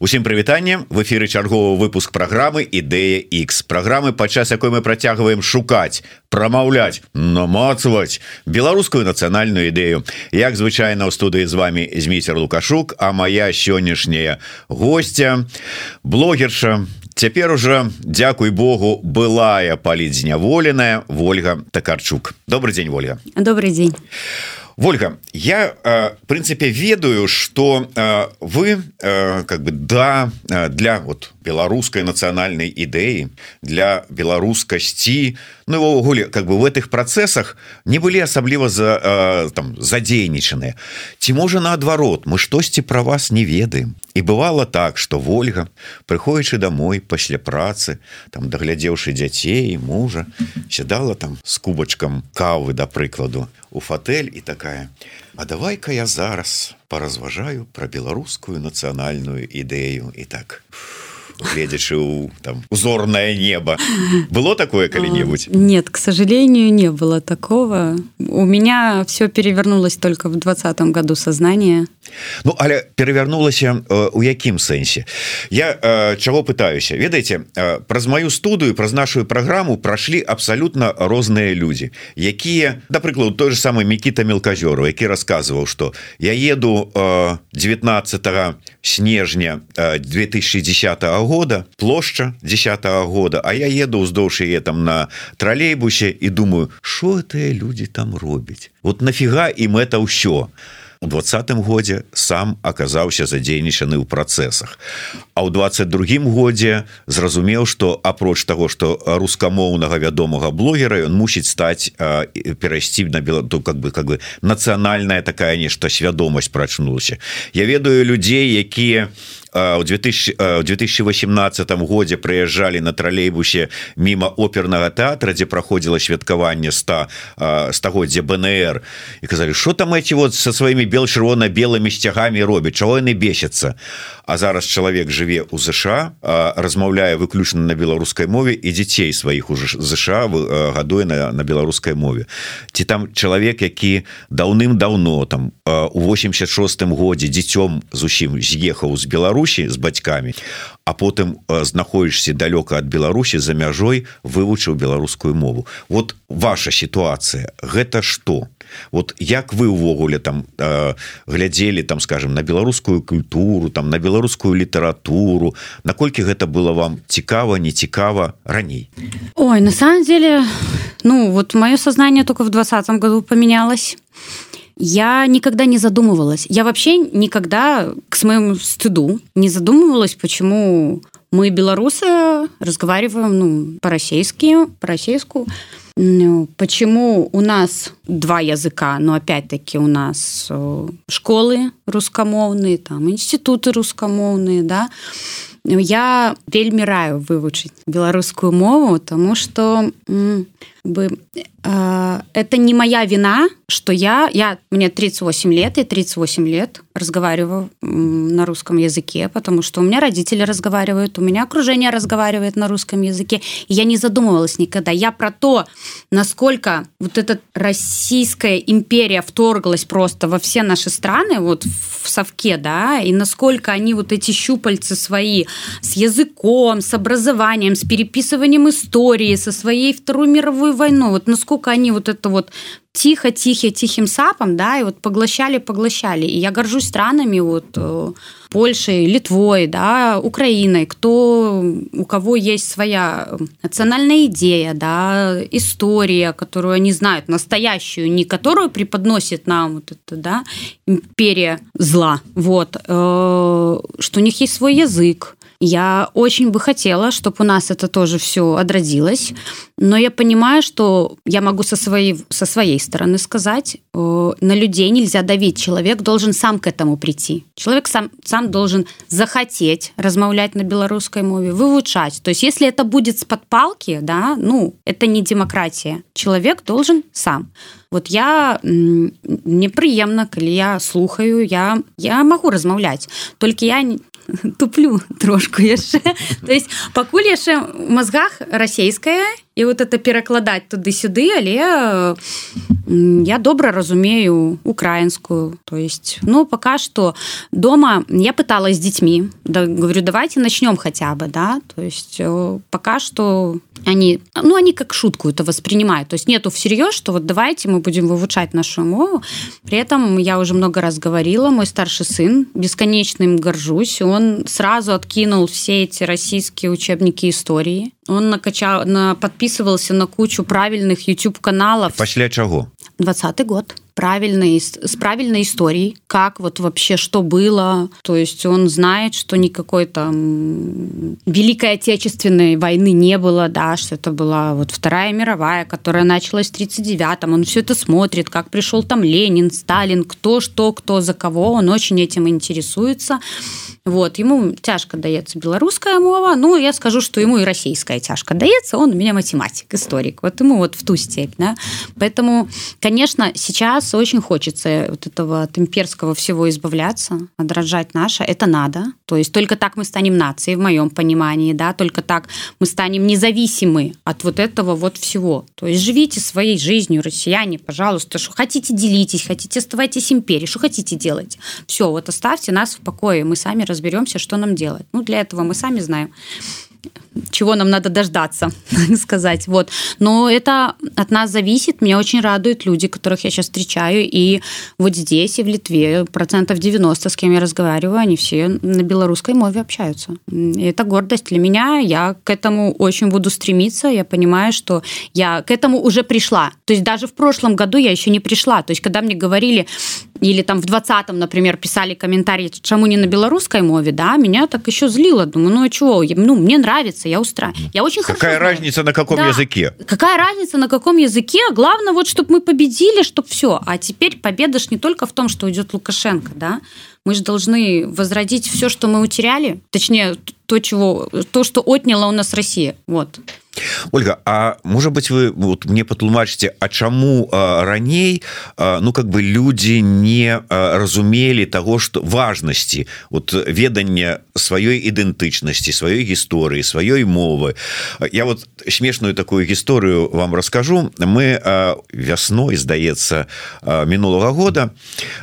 Усім прывітанне в эфиры чарговы выпуск программы ідэя X программы падчас якой мы працягваем шукаць прамаўляць намацаваць беларускую нацыянальную ідэю як звычайна ў студыі з вами змейцер лукашук а моя сённяшняя гостця блогерша цяпер уже Дякуй Богу былая палідзняволеная Вольга такарчук добрый день Вольга добрый день Вольга я э, в принципе ведаю что э, вы э, как бы да для вот беларускай нацыянальнай ідэі для беларускасці. Ну увогуле как бы в этих процессах не былі асабліва за там задзейнічаныя. Ці можа наадварот мы штосьці про вас не ведаем. І бывало так что Вольга прыходзячы домой пасля працы там даглядзеўшы дзяцей мужа сядала там с кубачкам кавы да прыкладу у фатэль і такая А давай-ка я зараз поразважаю про беларускую нацыянальную ідэю і так гледзячы у там узорное небо было такое калі-нибудь нет к сожалению не было такого. У меня все перевернулось только в двадцатом году сознание ну але перевернулася э, у якім сэнсе? Я э, чаго пытаюся? Ведаеце э, праз маю студыю праз нашу праграму прайшлі абсалютна розныя людзі якія да прыкладу той же самый мікіта мелказёру які расказваў что я еду 19 снежня 2010 года плошча 10 года а я еду ўздоўж яе там на тралейбусе і думаю что это люди там робяць? Вот нафіга ім это ўсё? У двадцатым годзе сам аказаўся задзейнічаны ў працэсах. А ў 22 годзе зразумеў что апроч того что рускамоўнага вядомага блогера ён мусіць стаць перайсці на белату как бы как бы нацыянальная такая нешта свядомасць прачнулася. Я ведаю людзей якія у 2000 2018 годзе прыязджалі на тралейбусе мимо опернага тэатра дзе праходзіла святкаванне 100 стагоддзя БНР і казалі что там эти вот со сваімі бел-чырвона-белымі сцягамі робяць чаго яны бесяцца А зараз чалавек жыве у ЗША размаўляе выключна на беларускай мове і дзяцей сваіх уже ЗША гадуе на, на беларускай мове. Ці там чалавек які даўным-даўно там у 86 годзе дзіцём зусім з'ехаў з Беларусі Беларусі з бацькамі а потым знаходишься далёка ад Беларусі за мяжой вывучыў беларускую мову. Вот ваша сітуацыя гэта что? Вот як вы увогуле там э, глядзелі там скажем на беларускую культуру там на беларускую літаратуру? Наколькі гэта было вам цікава не цікава раней? Ой на самом деле ну вот мое сознание только в двадцатом году поменялось я никогда не задумывалась. Я вообще никогда, к своему стыду, не задумывалась, почему мы, белорусы, разговариваем ну, по-российски, по-российску. Ну, почему у нас два языка, но опять-таки у нас э, школы рускамоўные, там институты рускамоўные, да. Я вельмі раю вывучыць беларускую мову, тому что бы э, это не моя вина, что я, я, мне 38 лет, и 38 лет разговариваю на русском языке, потому что у меня родители разговаривают, у меня окружение разговаривает на русском языке, и я не задумывалась никогда. Я про то, насколько вот эта Российская империя вторглась просто во все наши страны, вот в совке, да, и насколько они вот эти щупальцы свои с языком, с образованием, с переписыванием истории, со своей Второй мировой войной, вот насколько они вот это вот тихо, тихо, тихим сапом, да, и вот поглощали, поглощали. И я горжусь странами, вот э, Польшей, Литвой, да, Украиной, кто, у кого есть своя национальная идея, да, история, которую они знают, настоящую, не которую преподносит нам вот это, да, империя зла, вот, э, что у них есть свой язык, я очень бы хотела, чтобы у нас это тоже все отродилось, но я понимаю, что я могу со своей, со своей стороны сказать, э, на людей нельзя давить, человек должен сам к этому прийти. Человек сам, сам должен захотеть размовлять на белорусской мове, вывучать. То есть если это будет с подпалки, да, ну, это не демократия. Человек должен сам. Вот я непрыемна, калі я слухаю, я, я могу размаўляць. Только я туплю трошку яшчэ то есть пакуль яшчэ мозгах расійская і вот это перакладаць туды-сюды але я добра разумею украинскую. То есть но пока что дома я пыталась с детьми да, говорю давайте начнем хотя бы да. То есть э, пока что они ну они как шутку это воспринимают. То есть нету всерьез что вот давайте мы будем вывучать нашу мову при этом я уже много раз говорила мой старший сын бесконечным горжусь. Он сразу откинул все эти российские учебники истории он накачал на подписывался на кучу правильных youtube каналов пасля чаго двадцатый год. Правильной с правильной историей как вот вообще что было. То есть он знает что никакой там великой отечественной войны не было да что это была вот вторая мировая которая началась в 39 он все это смотрит как пришел там ленин сталин кто что кто за кого. Он очень этим интересуется. Вот ему тяжко дается беларуская мова. Ну я скажу что ему и российская тяжко дается. Он у меня математик историк. Вот ему вот в ту степь да? поэтому конечно сейчас очень хочется вот этого имперского всего избавляться, отражать наше. Это надо. То есть только так мы станем нацией, в моем понимании, да, только так мы станем независимы от вот этого вот всего. То есть живите своей жизнью, россияне, пожалуйста, что хотите, делитесь, хотите, оставайтесь империей, что хотите делать. Все, вот оставьте нас в покое, мы сами разберемся, что нам делать. Ну, для этого мы сами знаем чего нам надо дождаться, сказать. Вот. Но это от нас зависит. Меня очень радуют люди, которых я сейчас встречаю. И вот здесь, и в Литве, процентов 90, с кем я разговариваю, они все на белорусской мове общаются. И это гордость для меня. Я к этому очень буду стремиться. Я понимаю, что я к этому уже пришла. То есть даже в прошлом году я еще не пришла. То есть когда мне говорили, или там в 20-м, например, писали комментарии, чему не на белорусской мове, да, меня так еще злило. Думаю, ну а чего, ну, мне нравится, я устраиваю. Я очень Какая разница на каком да. языке? Какая разница на каком языке? Главное, вот, чтобы мы победили, чтобы все. А теперь победа ж не только в том, что уйдет Лукашенко, да, мы же должны возродить все, что мы утеряли, точнее, то, чего, то, что отняла у нас Россия. Вот. Ольга А может быть вы вот мне патлумачыце А чаму раней ну как бы люди не разумелі того что важности вот ведання сваёй ідэнтычнасці сваёй гісторыі сваёй мовы я вот смешную такую гісторыю вам расскажу мы вясной здаецца мінулага года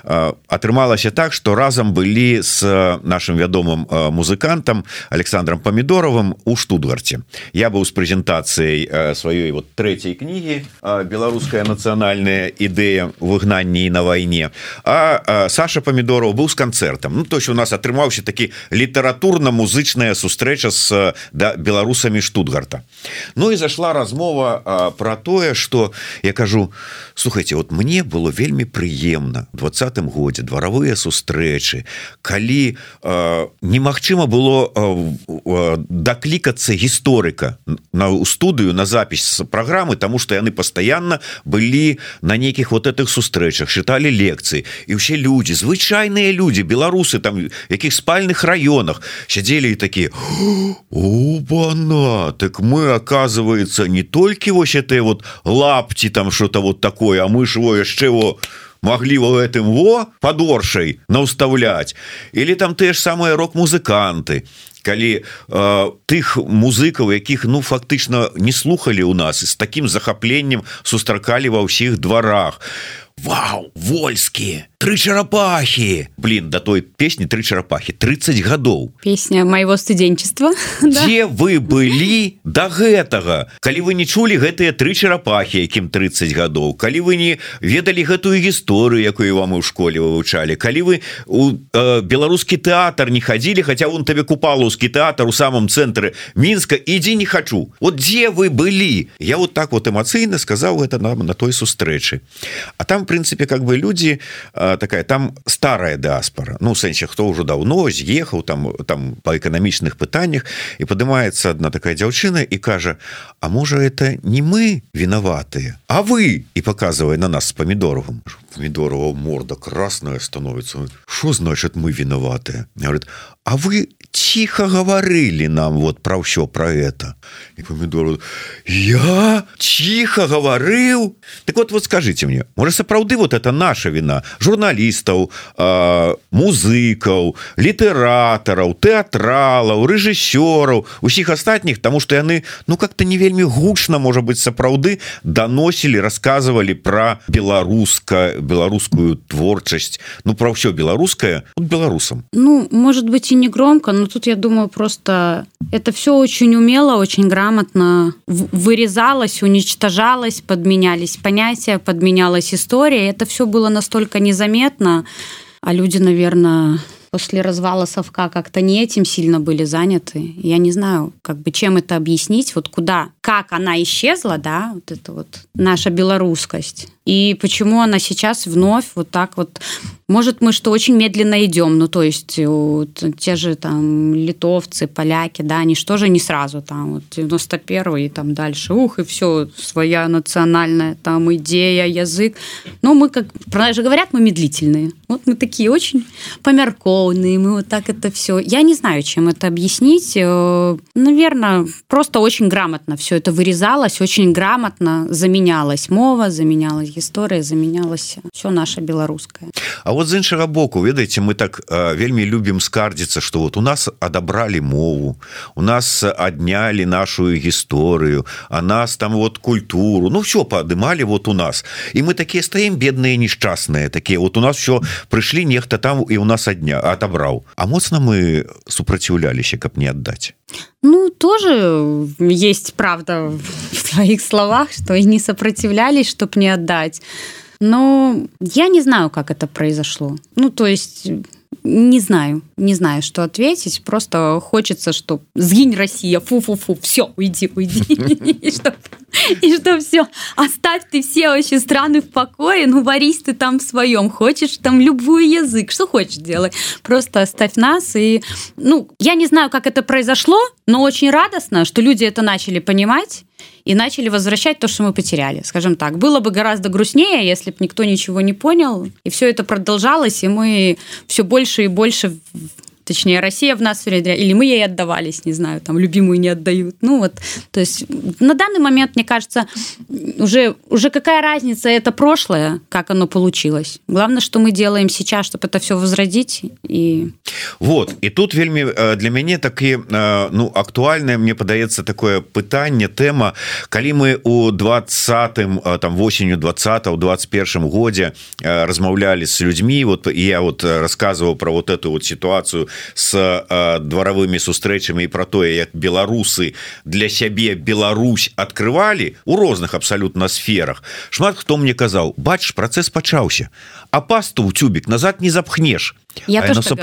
атрымалася так что разам былі с нашим вядомым музыкантам александром помидоровым у штутгарце я быў з прэзентацыі прэзентацыяй э, сваёй вот трэцяй кнігі э, беларуская нацыянальная ідэя выгнанні на вайне а э, Саша помидоров быў з канцэртам Ну то у нас атрымаўся такі літаратурна-музычная сустрэча с да беларусамі штутгарта Ну і зашла размова про тое что я кажу слухайте вот мне было вельмі прыемна двадцатым годзе дваравыя сустрэчы калі э, немагчыма было э, даклікацца гісторыка на у студыю на запись программы тому что яны постоянно были на нейкіх вот этих сустрэчах чыталі лекцыі. І все люди звычайныя люди беларусы там якіх спальных районах сядзелі і такие убана так мы оказывается не толькі вось это вот лапти там что-то вот такое а мы ж его яшчэ его могли во гэтым во подоршай наўставляць или там те ж самые рок-музыканты калі э, тых музыкаў якіх ну фактычна не слухали у нас і з таким захапленнем сустракалі ва ўсіх дварах Вау вольскія тры чарапахи блин да той песні тры чарапахи 30 гадоў. Песня моего студэнчества где вы былі до да гэтага? Калі вы не чулі гэтыя тры чарапахи якім 30 гадоў калі вы не ведалі гэтую гісторыю якую вам у школе вывучалі калі вы у э, беларускі тэатр не хадзілі хотя он табе купалаўскі тэатр у самом цэнтры мінска ідзі не хочу вот дзе вы былі? Я вот так вот эмацыйна сказаў гэта нам на той сустрэчы. А там прынцыпе как бы люди а, такая там старая дыаспора ну сэнсе хто ўжо давно з'ехаў там там по эканамічных пытаннях і падымаецца одна такая дзяўчына і кажа А можа это не мы вінаватыя а вы і показывай на нас с помидоровым помидорова морда красная становится что значит мы виноваты говорит а вы тихо говорили нам вот про все про это и помидору я тихо говорил так вот вот скажите мне может сапраўды вот это наша вина журналистаў э, музыкаў літаратараў тэатралаў рэжысёраў усіх астатніх тому что яны ну как-то не вельмі гучна может быть сапраўды доносілі рассказывали про беларуска беларускую творчасць ну про все беларускае беларусам ну может быть и не громко но тут я думаю просто это все очень умело очень грамотно вырезалось уничтожалось подменялись понятия подменялась история. Это все было настолько незаметно а люди наверное после развала совка как-то не этим сильно были заняты. Я не знаю, как бы чем это объяснить, вот куда, как она исчезла, да, вот это вот наша белорусскость. И почему она сейчас вновь вот так вот... Может, мы что очень медленно идем, ну, то есть вот, те же там литовцы, поляки, да, они что же не сразу там, вот 91 и там дальше, ух, и все, своя национальная там идея, язык. Но мы, как же говорят, мы медлительные. Вот мы такие очень померковные, мы вот так это все. Я не знаю, чем это объяснить. Э, Наверное, просто очень грамотно все это вырезалось, очень грамотно заменялась мова, заменялась гісторыя замянялася все наше беларускае А вот з іншага боку ведаеце мы так вельмі любім скардзіцца что вот у нас адабралі мову у нас аднялі нашу гісторыю а нас там вот культуру ну все падымалі вот у нас. І мы такія стаім бедныя несчасныя такія вот у нас все прыйшлі нехта там і у нас адня адабраў А моцна мы супраціўляліся каб не аддаць Ну, тоже есть правда в твоих словах, что и не сопротивлялись, чтобы не отдать. Но я не знаю, как это произошло. Ну, то есть не знаю, не знаю, что ответить. Просто хочется, что сгинь Россия, фу-фу-фу, все, уйди, уйди. И что все, оставь ты все вообще страны в покое, ну варись ты там в своем, хочешь там любой язык, что хочешь делать, просто оставь нас. И, ну, я не знаю, как это произошло, но очень радостно, что люди это начали понимать и начали возвращать то, что мы потеряли. Скажем так, было бы гораздо грустнее, если бы никто ничего не понял, и все это продолжалось, и мы все больше и больше точнее, Россия в нас внедряет, или мы ей отдавались, не знаю, там, любимую не отдают. Ну вот, то есть на данный момент, мне кажется, уже, уже какая разница, это прошлое, как оно получилось. Главное, что мы делаем сейчас, чтобы это все возродить. И... Вот, и тут вельми э, для мяне таки э, ну, актуальное, мне падаецца такое пытанне, тема, калі мы у 20 э, там осенью 20 у 21 годзе размаўлялі с людьми, вот я вот рассказывал про вот эту вот ситуацию с э, дваравымі сустрэчамі і про тое як беларусы для сябе Беларусь открывалі у розных абсалютна сферах шмат хто мне казаў бач працэс пачаўся а пасту ў цюбік назад не запхнешь я а сап...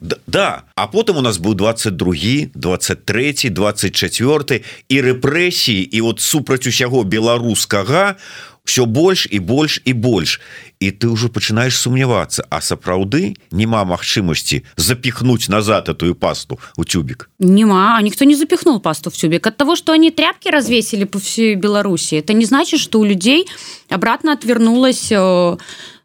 да, да а потым у нас быў 22 23 24 і рэпрэсіі і вот супраць усяго беларускага все больш і больш і больш і ты ўжо пачынаеш сумнявацца а сапраўды няма магчымасці запихнуть назад эту пасту у тюбик нема никто не запихнул пасту в тюбик от того что они тряпки развесили по всей беларуси это не значит что у людей обратно отвернулась э,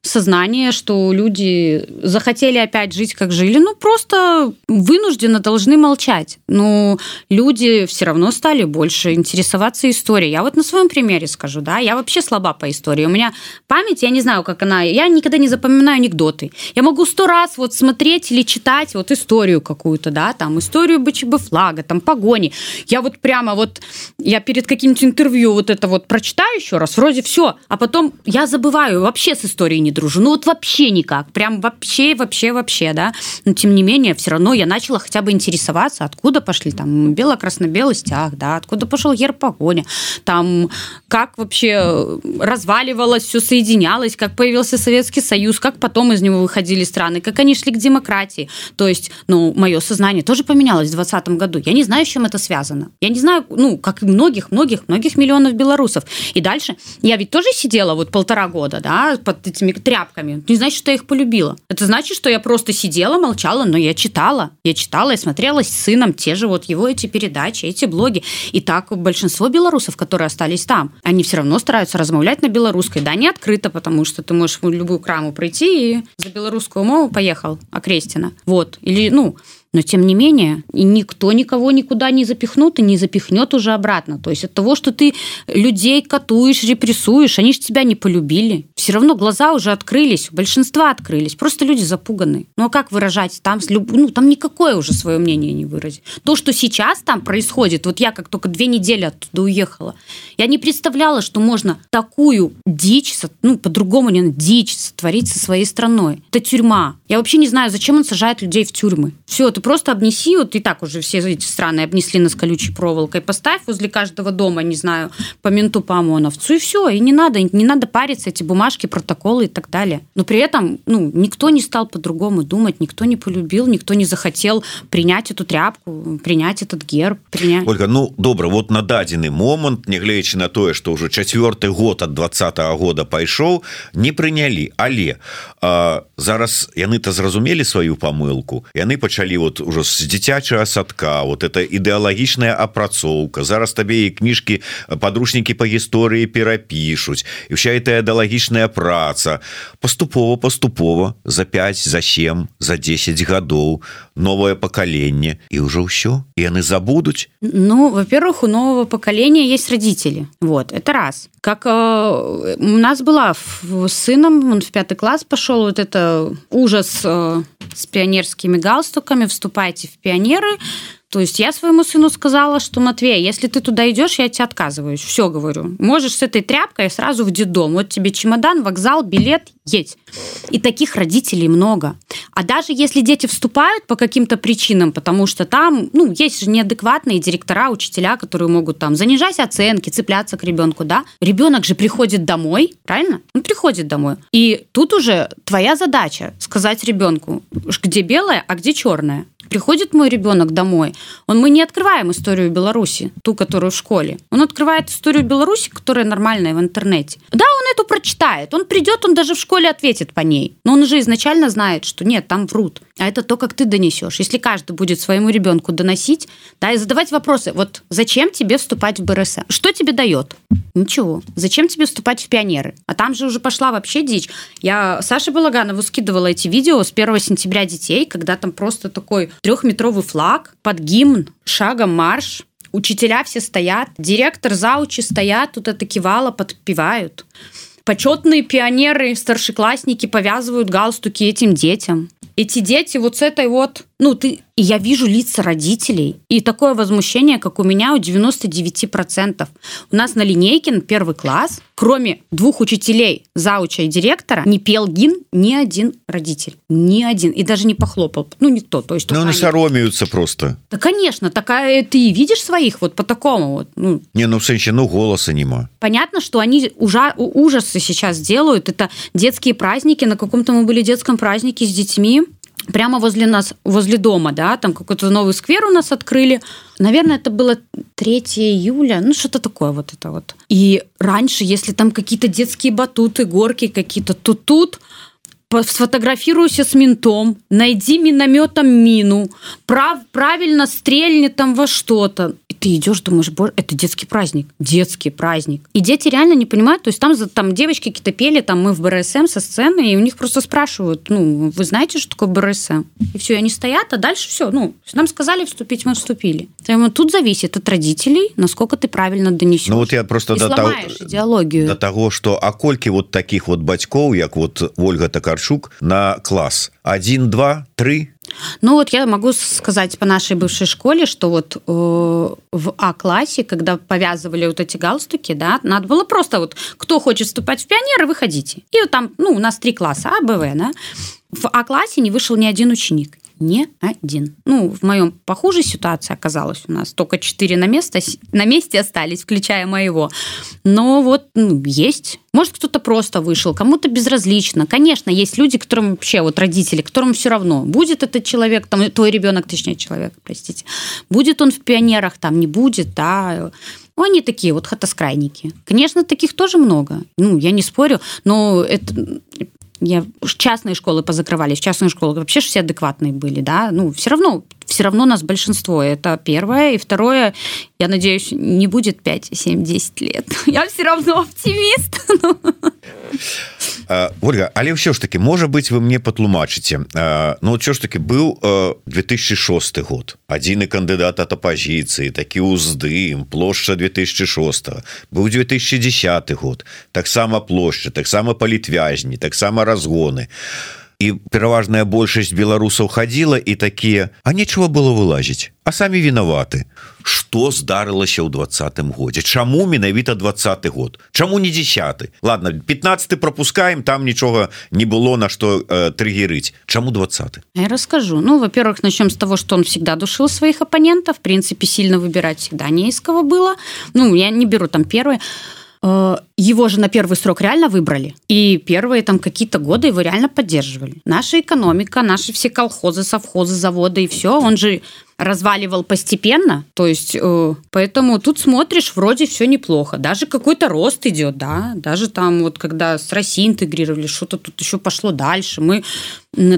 сознание, что люди захотели опять жить, как жили, ну, просто вынужденно должны молчать. Но люди все равно стали больше интересоваться историей. Я вот на своем примере скажу, да, я вообще слаба по истории. У меня память, я не знаю, как она, я никогда не запоминаю анекдоты. Я могу сто раз вот смотреть или читать вот историю какую-то, да, там, историю БЧБ флага, там, погони. Я вот прямо вот, я перед каким-то интервью вот это вот прочитаю еще раз, вроде все, а потом я забываю вообще с историей не дружу. Ну вот вообще никак, прям вообще, вообще, вообще, да. Но тем не менее, все равно я начала хотя бы интересоваться, откуда пошли там бело-красно-белый стяг, да, откуда пошел герб погоня, там как вообще разваливалось, все соединялось, как появился Советский Союз, как потом из него выходили страны, как они шли к демократии. То есть, ну, мое сознание тоже поменялось в 2020 году. Я не знаю, с чем это связано. Я не знаю, ну, как и многих, многих, многих миллионов белорусов. И дальше я ведь тоже сидела вот полтора года, да, под этими тряпками. Не значит, что я их полюбила. Это значит, что я просто сидела, молчала, но я читала. Я читала и смотрела с сыном те же вот его эти передачи, эти блоги. И так большинство белорусов, которые остались там, они все равно стараются размовлять на белорусской. Да, не открыто, потому что ты можешь в любую краму прийти и за белорусскую мову поехал, окрестина. Вот. Или, ну, но тем не менее, никто никого никуда не запихнут и не запихнет уже обратно. То есть от того, что ты людей катуешь, репрессуешь, они же тебя не полюбили. Все равно глаза уже открылись, у большинства открылись. Просто люди запуганы. Ну а как выражать? Там, ну, там никакое уже свое мнение не выразить. То, что сейчас там происходит, вот я как только две недели оттуда уехала, я не представляла, что можно такую дичь, ну, по-другому не дичь сотворить со своей страной. Это тюрьма. Я вообще не знаю, зачем он сажает людей в тюрьмы. Все, ты просто обнеси, вот и так уже все эти страны обнесли нас колючей проволокой, поставь возле каждого дома, не знаю, по менту, по ОМОНовцу, и все, и не надо, не надо париться, эти бумажки, протоколы и так далее. Но при этом, ну, никто не стал по-другому думать, никто не полюбил, никто не захотел принять эту тряпку, принять этот герб, принять... Ольга, ну, добро, вот на дадзены момант, нягледзячы на тое, что уже четвертый год от 20 -го года пайшоў, не прынялі, але а, зараз яны-то зразумелі сваю памылку, яны пачалі вот вот уже с дзіцячага садка вот это ідэалагічная апрацоўка зараз табе і кніжкі подручнікі по гісторыі перапішуць і вся эта ідэалагічная праца. Паступова паступова за 5 за 7 за 10 гадоў новое покаленне і ўжо ўсё і яны забудуць ну во-первых у нового поколения есть родители. Вот это раз. Как э, у нас была с сыном он в пятый класс пошел вот это ужас э, с пионерскими галстуками вступайте в пионеры То есть я своему сыну сказала, что, Матвей, если ты туда идешь, я тебе отказываюсь. Все говорю. Можешь с этой тряпкой сразу в детдом. Вот тебе чемодан, вокзал, билет, едь. И таких родителей много. А даже если дети вступают по каким-то причинам, потому что там, ну, есть же неадекватные директора, учителя, которые могут там занижать оценки, цепляться к ребенку, да? Ребенок же приходит домой, правильно? Он приходит домой. И тут уже твоя задача сказать ребенку, где белое, а где черное приходит мой ребенок домой, он, мы не открываем историю Беларуси, ту, которую в школе. Он открывает историю Беларуси, которая нормальная в интернете. Да, он эту прочитает, он придет, он даже в школе ответит по ней. Но он уже изначально знает, что нет, там врут. А это то, как ты донесешь. Если каждый будет своему ребенку доносить, да, и задавать вопросы. Вот зачем тебе вступать в БРСМ? Что тебе дает? Ничего. Зачем тебе вступать в пионеры? А там же уже пошла вообще дичь. Я Саше Балаганову скидывала эти видео с 1 сентября детей, когда там просто такой трехметровый флаг под гимн, шагом марш, учителя все стоят, директор, заучи стоят, тут это кивало, подпевают. Почетные пионеры, старшеклассники повязывают галстуки этим детям. Эти дети вот с этой вот ну, ты, я вижу лица родителей, и такое возмущение, как у меня, у 99%. У нас на линейке, на первый класс, кроме двух учителей, зауча и директора, не пел гимн ни один родитель. Ни один. И даже не похлопал. Ну, никто. То есть, ну, они соромеются просто. Да, конечно. Такая, ты видишь своих вот по такому вот. Ну. Не, ну, в sense, ну, голоса нема. Понятно, что они ужа ужасы сейчас делают. Это детские праздники. На каком-то мы были детском празднике с детьми прямо возле нас, возле дома, да, там какой-то новый сквер у нас открыли. Наверное, это было 3 июля, ну что-то такое вот это вот. И раньше, если там какие-то детские батуты, горки какие-то, то тут сфотографируйся с ментом, найди минометом мину, прав, правильно стрельни там во что-то ты идешь, думаешь, боже, это детский праздник, детский праздник. И дети реально не понимают, то есть там, там девочки какие-то пели, там мы в БРСМ со сцены, и у них просто спрашивают, ну, вы знаете, что такое БРСМ? И все, и они стоят, а дальше все, ну, нам сказали вступить, мы вступили. Поэтому тут зависит от родителей, насколько ты правильно донесешь. Ну вот я просто до того, идеологию. До того, что а кольки вот таких вот батьков, как вот Ольга Токарчук, на класс? Один, два, три? Ну вот я могу сказать по нашей бывшей школе, что вот э, в А-классе, когда повязывали вот эти галстуки, да, надо было просто вот, кто хочет вступать в пионеры, выходите. И вот там, ну, у нас три класса, А, Б, В, да. В А-классе не вышел ни один ученик не один. Ну, в моем похуже ситуация оказалась у нас. Только четыре на, место, на месте остались, включая моего. Но вот ну, есть. Может, кто-то просто вышел, кому-то безразлично. Конечно, есть люди, которым вообще, вот родители, которым все равно, будет этот человек, там, твой ребенок, точнее, человек, простите, будет он в пионерах, там, не будет, да, ну, они такие вот хатоскрайники. Конечно, таких тоже много. Ну, я не спорю, но это я частные школы позакрывались частные школы вообще все адекватные были да. Ну все равно все равно нас большинство. Это первое. И второе я надеюсь не будет 5 7 10 лет. Я все равно оптимист. Ольга але все ж таки может быть вы мне патлумачыце Ну що ж таки быў 2006 год. Адзіны кандыдат от апозіцыі такі уздым плошча 2006 быў 2010 год. Таксама плошча таксама палітвязні таксама разгоны і пераважная большасць беларусаў хадзіла і такія а нечего было вылазіць а самі вінаваты что здарылася ў двадцатым годзе? Чаму менавіта двадцаты год? Чаму не десят ладно 15 пропускаем там нічога не было на что э, триггерыць Чаму 20 я расскажу. Ну во-первых начнем с того что он всегда душил своих оппонентов. В принципе сильно выбирать всегда не из кого было. Ну я не беру там первые а Э, его же на первый срок реально выбрали. И первые там какие-то годы его реально поддерживали. Наша экономика, наши все колхозы, совхозы, заводы и все, он же разваливал постепенно, то есть э, поэтому тут смотришь, вроде все неплохо, даже какой-то рост идет, да, даже там вот когда с Россией интегрировали, что-то тут еще пошло дальше, мы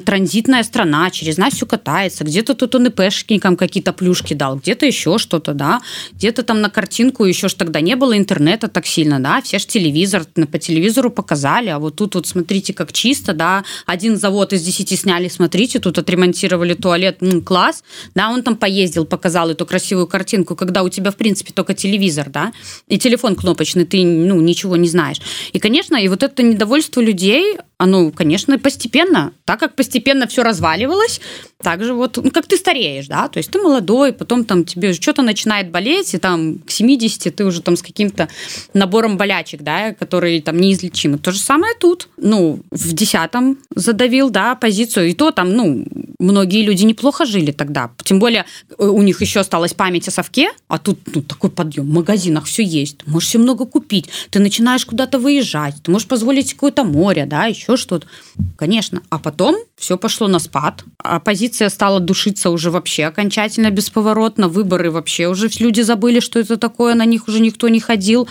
транзитная страна, через нас все катается, где-то тут он ИПшникам какие-то плюшки дал, где-то еще что-то, да, где-то там на картинку еще ж тогда не было интернета так сильно, да, все ж телевизор, по телевизору показали, а вот тут вот смотрите, как чисто, да, один завод из десяти сняли, смотрите, тут отремонтировали туалет, м, класс, да, он там поездил, показал эту красивую картинку, когда у тебя, в принципе, только телевизор, да, и телефон кнопочный, ты, ну, ничего не знаешь. И, конечно, и вот это недовольство людей, оно, конечно, постепенно, так как постепенно все разваливалось, также вот, ну, как ты стареешь, да, то есть ты молодой, потом там тебе что-то начинает болеть, и там к 70 ты уже там с каким-то набором болячек, да, которые там неизлечимы. То же самое тут. Ну, в десятом задавил, да, позицию, и то там, ну, многие люди неплохо жили тогда, тем более э, у них еще осталась память о совке, а тут ну, такой подъем, в магазинах все есть, можешь все много купить, ты начинаешь куда-то выезжать, ты можешь позволить какое-то море, да, еще что-то. Конечно. А потом все пошло на спад, оппозиция стала душиться уже вообще окончательно бесповоротно, выборы вообще уже люди забыли, что это такое, на них уже никто не ходил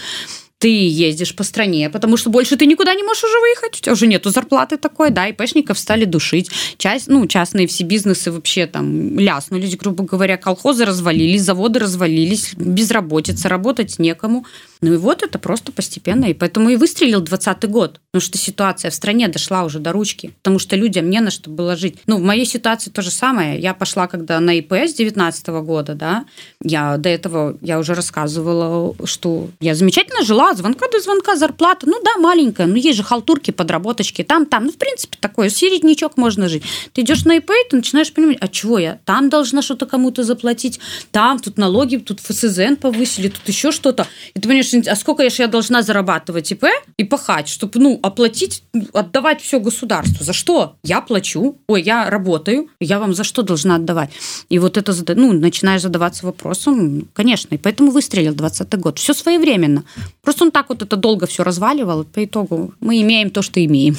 ты ездишь по стране, потому что больше ты никуда не можешь уже выехать, у тебя уже нету зарплаты такой, да, и стали душить. Часть, ну, частные все бизнесы вообще там ляснулись, грубо говоря, колхозы развалились, заводы развалились, безработица, работать некому. Ну и вот это просто постепенно. И поэтому и выстрелил 20 год. Потому что ситуация в стране дошла уже до ручки. Потому что людям не на что было жить. Ну, в моей ситуации то же самое. Я пошла, когда на ИП с 19 года, да, я до этого, я уже рассказывала, что я замечательно жила, звонка до звонка, зарплата, ну да, маленькая, но есть же халтурки, подработочки, там, там, ну, в принципе, такое, середнячок можно жить. Ты идешь на ИП, ты начинаешь понимать, а чего я? Там должна что-то кому-то заплатить, там, тут налоги, тут ФСЗН повысили, тут еще что-то. И ты понимаешь, а сколько я должна зарабатывать ИП и пахать, чтобы, ну, оплатить, отдавать все государству. За что? Я плачу, ой, я работаю, я вам за что должна отдавать? И вот это, ну, начинаешь задаваться вопросом, конечно, и поэтому выстрелил 20 год. Все своевременно. Просто он так вот это долго все разваливал, по итогу мы имеем то, что имеем.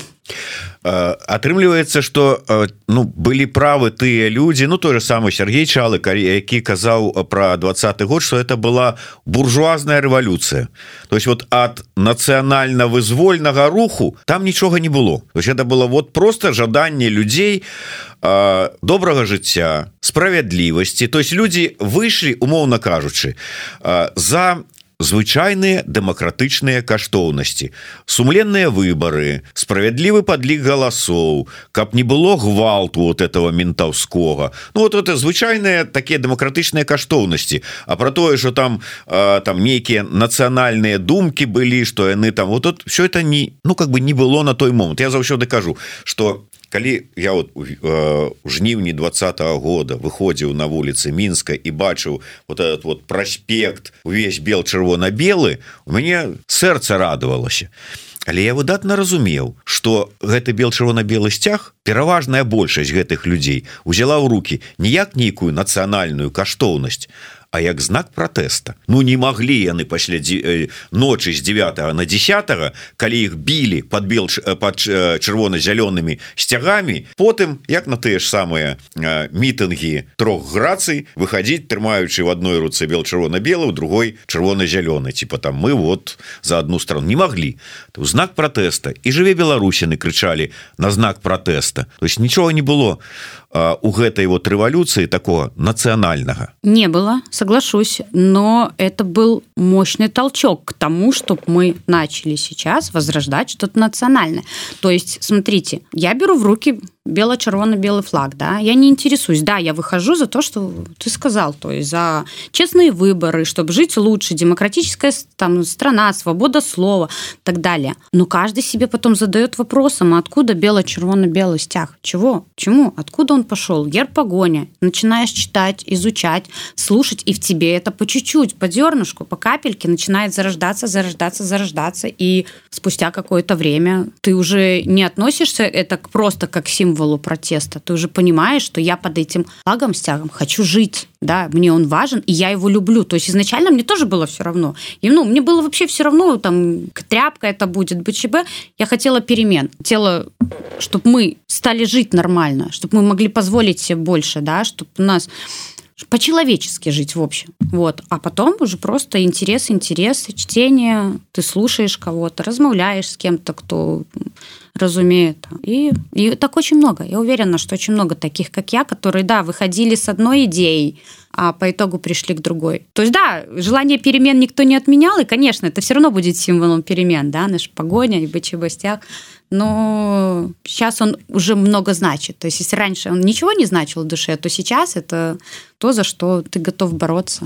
Э, атрымліваецца что э, ну былі правы тыя люди ну той же самый Сергей чалы які казаў про двадцатый год что это была буржуазная революция. То есть вот от нацыянальна вызвольнага руху там нічога не было. То есть это было вот просто жаданне людзей э, добрага жыцця справядлівасці. То есть люди выйшлі умоўно кажучы за звычайныя дэмакратычныя каштоўнасці сумленныя выборы справядлівы подлік галасоў каб не было гвалту вот этого ментаўскога. Ну вот это звычайныя такія дэмакратычныя каштоўнасці. А про тое что там там нейкія нацыянальныя думкі былі что яны там вот тут все это не ну как бы не было на той момант. Я заўсёды кажу что калі я вот у э, жніўні двадцатого года выходзіў на вуліцы мінска і бачыў вот этот вот праспект увесь бел чырвона-белы у мяне сэрца радавалася. Але я выдатна разумеў что гэты бел чырвона-белы сцяг пераважная большасць гэтых людзей узяла ў руки ніяк нейкую нацыянальную каштоўнасць а як знак протэста Ну не могли яны пасля э, ночы з 9 на 10 калі іх білі под бел э, под э, чырвона-зялёнымі сцягамі потым як на тыя ж самыя мітынгі трох грацый выходить трымаючы в одной руцэ бел чырвона-белы другой чырвона-зялёны. Типа там мы вот за одну страну. Не могли знак протэста і жыве беларусіны крычалі на знак протэста то есть нічога не было у гэтай вот рэвалюцыі такого нацыянальнага? Не было соглашусь но это был мощный толчок к тому чтобы мы начали сейчас возрождать что-то национальное. То есть смотрите я беру в руки бело-червоно-белый флаг да. Я не интересуюсь. Да я выхожу за то что ты сказал то есть за честные выборы чтобы жить лучше демократическая там страна свобода слова так далее. Но каждый себе потом задает вопросом откуда бело-червоно-белый стяг? Чего? Чему? Откуда он пошел? Гер погоня начинаешь читать изучать слушать и в тебе это по чуть-чуть по дернышку по капельке начинает зарождаться зарождаться зарождаться и спустя какое-то время ты уже не относишься это просто как символ символу протеста. Ты уже понимаешь, что я под этим флагом, стягом хочу жить. Да, мне он важен, и я его люблю. То есть изначально мне тоже было все равно. И, ну, мне было вообще все равно, там, тряпка это будет, БЧБ. Я хотела перемен. Хотела, чтобы мы стали жить нормально, чтобы мы могли позволить себе больше, да, чтобы у нас по-человечески жить в общем. Вот. А потом уже просто интерес, интерес, чтение, ты слушаешь кого-то, размовляешь с кем-то, кто разумеет. И, и так очень много. Я уверена, что очень много таких, как я, которые, да, выходили с одной идеей, а по итогу пришли к другой. То есть, да, желание перемен никто не отменял, и, конечно, это все равно будет символом перемен, да, наш погоня и БЧБ стяг но сейчас он уже много значит. То есть если раньше он ничего не значил в душе, то сейчас это то, за что ты готов бороться.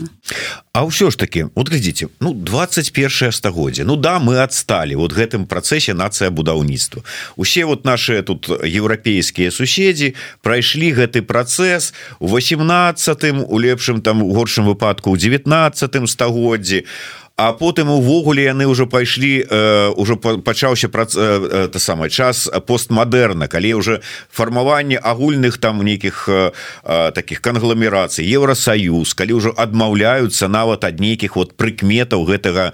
А ўсё ж таки вот глядзіце ну 21 стагоддзя Ну да мы отстали вот гэтым працэсе нацыя будаўніцтва усе вот наши тут еўрапейскія суседзі прайшлі гэты працэс у 18 у лепшым там у горшым выпадку у 19 стагоддзі а А потым увогуле яны ўжо пайшлі э, ўжо пачаўся прац э, та самы час постмадэрна калі уже фармаванне агульных там нейкіх э, таких кангламерацый Еўросаюз калі ўжо адмаўляюцца нават ад нейкіх вот прыкметаў гэтага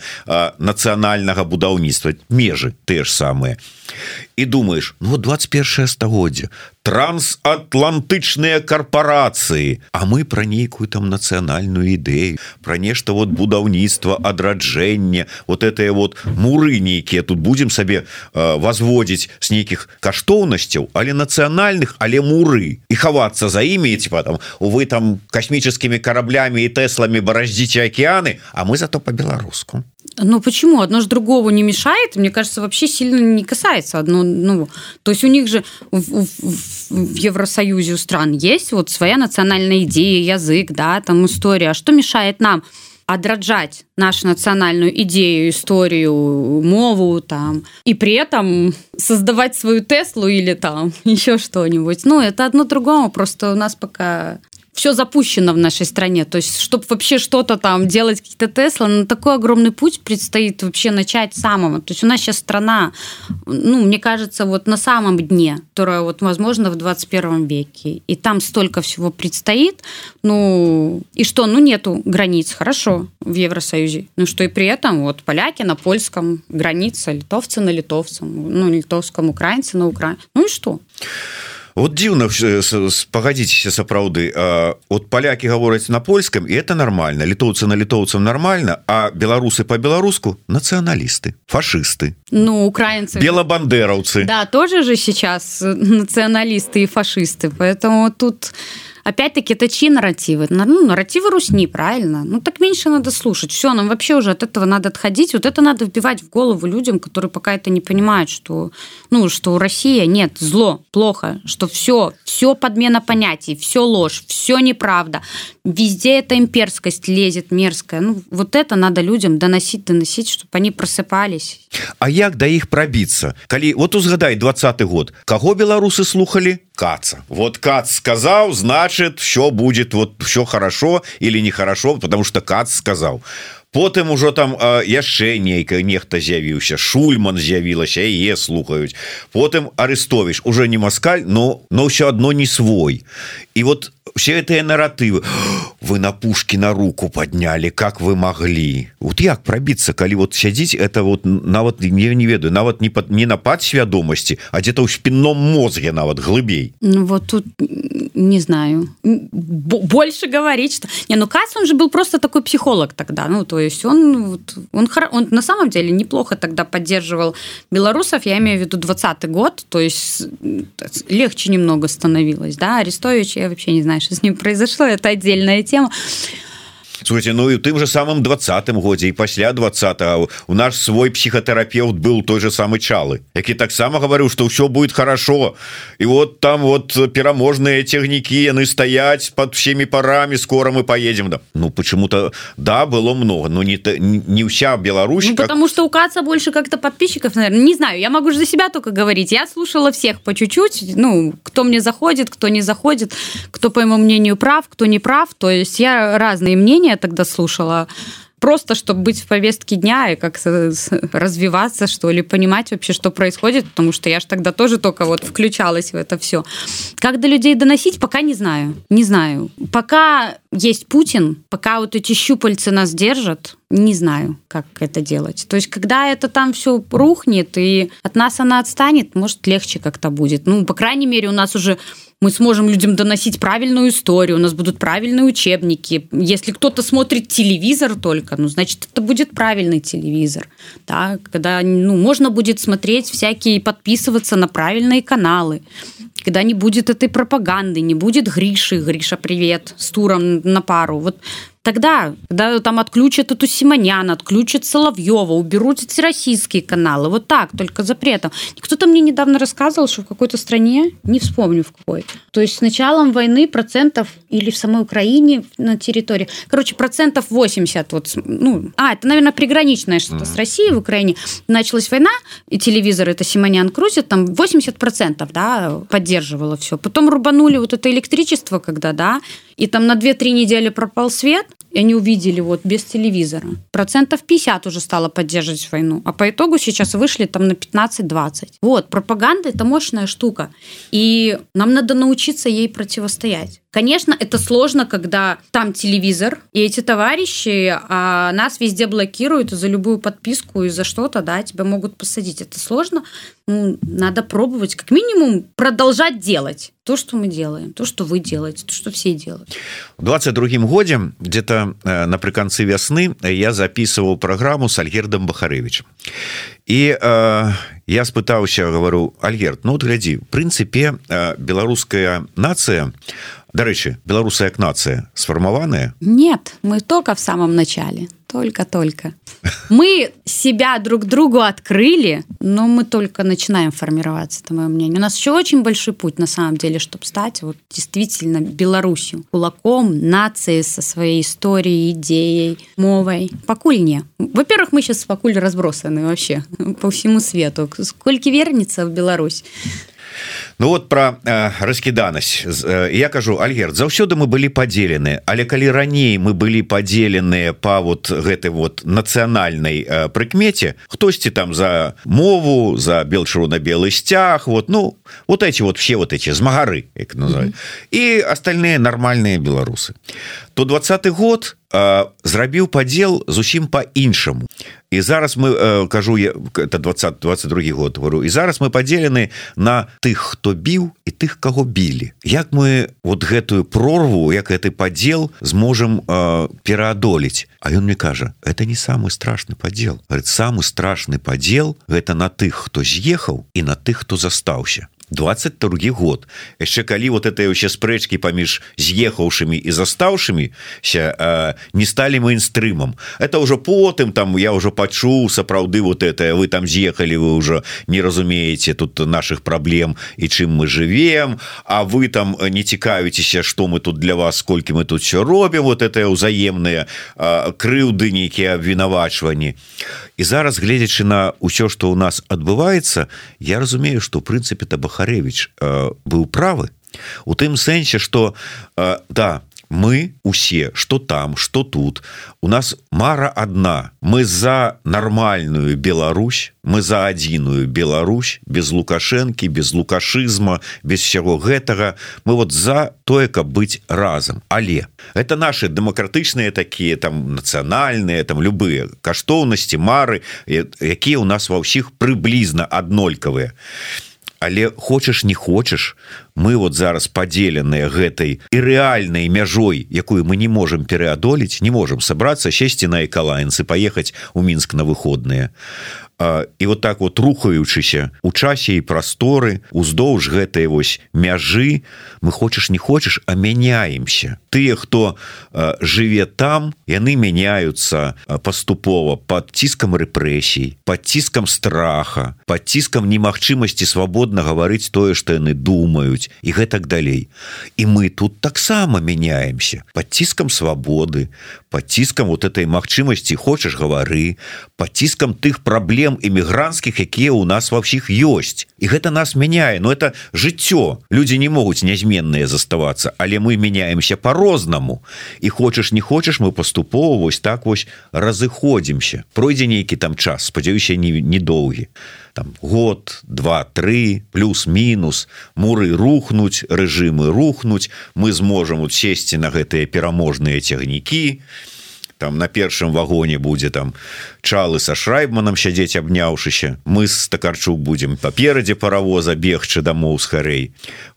нацыянальнага будаўніцтва. Межы те ж самыя і думаешь ну 21 стагоддзя трансатлантычныя карпорацыі А мы про нейкую там нацыянальную ідэю про нешта вот будаўніцтва адраджэння вот это вот муры нейкія тут будем сабе э, возводзіць с нейкіх каштоўнасцяў але нацыянальных але муры. І хавацца за імі типа там увы там космическими кораблями і тэсламі бараздзіце океаны А мы зато по-беларуску Ну почему одно же другого не мешает? Мне кажется, вообще сильно не касается одно. Ну, то есть у них же в, в, в Евросоюзе у стран есть вот своя национальная идея, язык, да, там история. А что мешает нам отраджать нашу национальную идею, историю, мову там, и при этом создавать свою Теслу или там еще что-нибудь. Ну, это одно другому, просто у нас пока все запущено в нашей стране. То есть, чтобы вообще что-то там делать, какие-то Тесла, на такой огромный путь предстоит вообще начать самого. То есть у нас сейчас страна, ну, мне кажется, вот на самом дне, которая вот, возможно, в 21 веке. И там столько всего предстоит. Ну, и что? Ну, нету границ. Хорошо в Евросоюзе. Ну, что и при этом вот поляки на польском граница, литовцы на литовцам, ну, литовском, украинцы на украинском. Ну и что? вот дзіўна пагадзіцеся сапраўды от палякі гавораць на польском і это нормально літоўцы на літоўцам нормально а беларусы по-беларуску нацыяналісты фашисты ну украинцы белабандераўцы да тоже же сейчас нацыяналісты і фашисты поэтому тут не опять-таки это чьи нарративы? Ну, нарративы Русни, правильно? Ну, так меньше надо слушать. Все, нам вообще уже от этого надо отходить. Вот это надо вбивать в голову людям, которые пока это не понимают, что, ну, что у России нет зло, плохо, что все, все подмена понятий, все ложь, все неправда. Везде эта имперскость лезет мерзкая. Ну, вот это надо людям доносить, доносить, чтобы они просыпались. А як да іх прабіцца? Калі вот узгадай двадцаты год, каго беларусы слухали? Каца. Вот Кац сказал, значит, все будет вот все хорошо или нехорошо, потому что Кац сказал. Потым ужо там яшчэ нейкая нехта з'явіўся. Шульман з'явілася яе слухаюць. Потым арестовіш уже не маскаль но но ўсё одно не свой. І вот все гэтыя наратывы. Вы на пушки на руку подняли как вы могли вот як пробиться калі вот сядзіць это вот нават не не ведаю нават не под не напад свядомасти а где-то ў спинном мозге нават глыбей. Ну, вот тут не знаю. Больше говорить что не ну кас он же был просто такой психолог тогда ну то есть он он он на самом деле неплохо тогда поддерживал белорусов я имею в виду двадцатый год то есть легче немного становилось да. Арестович я вообще не знаю что с ним произошло это отдельная тема Слушайте, ну і тым же самым двадцатым годзе і пасля двадцатого у наш свой психотерапевт был той же самый чалы які таксама говорю что все будет хорошо и вот там вот пераможные технікі яны стаять под всеми парами скоро мы поедем да ну почему-то да было много но не не вся Беларусь ну, как... потому что укаться больше как-то подписчиков наверное не знаю я могу же за себя только говорить я слушала всех по чуть-чуть ну кто мне заходит кто не заходит кто по моему мнению прав кто не прав то есть я разные мнения я тогда слушала. Просто чтобы быть в повестке дня и как развиваться что ли понимать вообще что происходит потому что я же тогда тоже только вот включалась в это все как до людей доносить пока не знаю. Не знаю. Пока есть Путин пока вот эти щупальцы нас держат не знаю как это делать. То есть когда это там все рухнет и от нас она отстанет может легче как-то будет. Ну по крайней мере у нас уже мы сможем людям доносить правильную историю у нас будут правильные учебники. Если кто-то смотрит телевизор только ну значит это будет правильный телевизор. Да, когда ну можно будет смотреть всякие подписываться на правильные каналы. Когда не будет этой пропаганды не будет гриши гриша привет с туром на пару. Вот тогда когда там отключат эту Симонян отключат Соловьева уберут эти российские каналы. Вот так только запретом. Кто-то мне недавно рассказывал что в какой-то стране не вспомню в какой. То есть с началом войны процентов или в самой Украине на территории. Короче процентов 80 вот ну а это наверное приграничное что-то с Россией в Украине. Началась война и телевизор это Симонян крутит там 80 процентов да поддерживала все потом рубанули вот это электричество когда да и там на 2-3 недели пропал свет и они увидели вот без телевизора. Процентов 50 уже стало поддерживать войну. А по итогу сейчас вышли там на 15-20. Вот, пропаганда – это мощная штука. И нам надо научиться ей противостоять. Конечно, это сложно, когда там телевизор, и эти товарищи а нас везде блокируют за любую подписку и за что-то, да, тебя могут посадить. Это сложно. Ну, надо пробовать, как минимум, продолжать делать то, что мы делаем, то, что вы делаете, то, что все делают. В 22 годе, где-то э, напрыканцы вясны, я записывал программу с Альгердом Бахаревичем. И э, я спытаўся, говорю, Альгерд, ну вот гляди, в принципе, э, белорусская нация, Дарэчы беларусы як нация сфармаваная нет мы только в самом начале. Только-только мы себя друг другу открыли но мы только начинаем формироваться это мое мнение. У нас еще очень большой путь на самом деле чтобы стать вот действительно беларусью. Кулаком нации со своей историей идеей мовой. Покуль не. Во-первых мы сейчас покуль разбросаны вообще по всему свету. Сколько вернется в Беларусь Ну вот про э, раскіданасць э, я кажу Альгерд заўсёды мы былі падзелены але калі раней мы былі падзеленыя па вот гэтай вот нацыянальнай э, прыкмеце хтосьці там за мову за бел-чырвона-белы сцяг вот ну вот эти вот все вот эти змагары як называют. Mm -hmm. і остальные нормальные беларусы. То двадцатый год э, зрабіў падзел зусім по-іншаму і зараз мы э, кажу я это 20 22 год говорю і зараз мы подзелены на тых хто біў і тых кого білі. Як мы вот гэтую прорву як гэты подзел зможам э, пераадолець? А ён мне кажа это не самый страшный подзел самый страшный подзел гэта на тых хто з'ехаў і на тых хто застаўся 22 год. Яшчэ калі вот это вообще спрэчки паміж з'ехаўшымі і застаўшымися не стали мейнстрымам. Это уже потым там я уже пачуў сапраўды вот это вы там з'ехали вы уже не разумеете тут наших праблем і чым мы живем А вы там не цікавіцеся что мы тут для вас сколькі мы тут все робім вот это узаемные крыўды нейкія абвінавачванні. І зараз гледзячы на ўсё что у нас адбываецца я разумею что в прынцыпе табаха Захаревич э, быў правы. У тым сэнсе что э, да мы усе что там что тут. У нас мара одна. Мы за нормальную Беларусь мы за адзіную Беларусь без лукашэнкі без лукашызма без всего гэтага. Мы вот за тое каб быць разам але это наши дэмакратычныя такія там нацыянальныя там любыя каштоўнасці мары якія у нас ва ўсіх прыблізна аднолькавыя і але хочаш не хочаш мы вот зараз поделенные гэтай и реальной мяжой якую мы не можем переодолить не можем собраться сесці на экалайнцы поехать у мінск на выходные і вот так вот рухаючыся у часе і прасторы уздоўж гэтай вось мяжы мы хочаш не хочаш а мяняемся тыя хто жыве там яны мяняются паступова под ціскам рэпрэсій под ціскам страха под ціскам немагчымасці свабодна гаварыць тое што яны думаюць і гэтак далей. І мы тут таксама мяняемся под ціскам свабоды под ціскам вот этой магчымасці хочаш гавары под ціскам тых праблем эмігрантскіх якія у нас ва ўсіх ёсць. І гэта нас мяняе. Но это жыццё. Люди не могуць нязменныя заставацца але мы меняемся по-рознаму і хочаш не хочаш мы паступова вось так вось разыходзімся пройдзе нейкі там час спадзяюся не недоўгі там год два три плюс-мінус муры рухнуць рэжымы рухнуць мы зможам вот сесці на гэтыя пераможныя цягнікі і там на першым вагоне будзе там чалы са шрайбманам сядзець абняўшыся мы з такарчук будзем паперадзе паравоза бегчы дамоў з харэй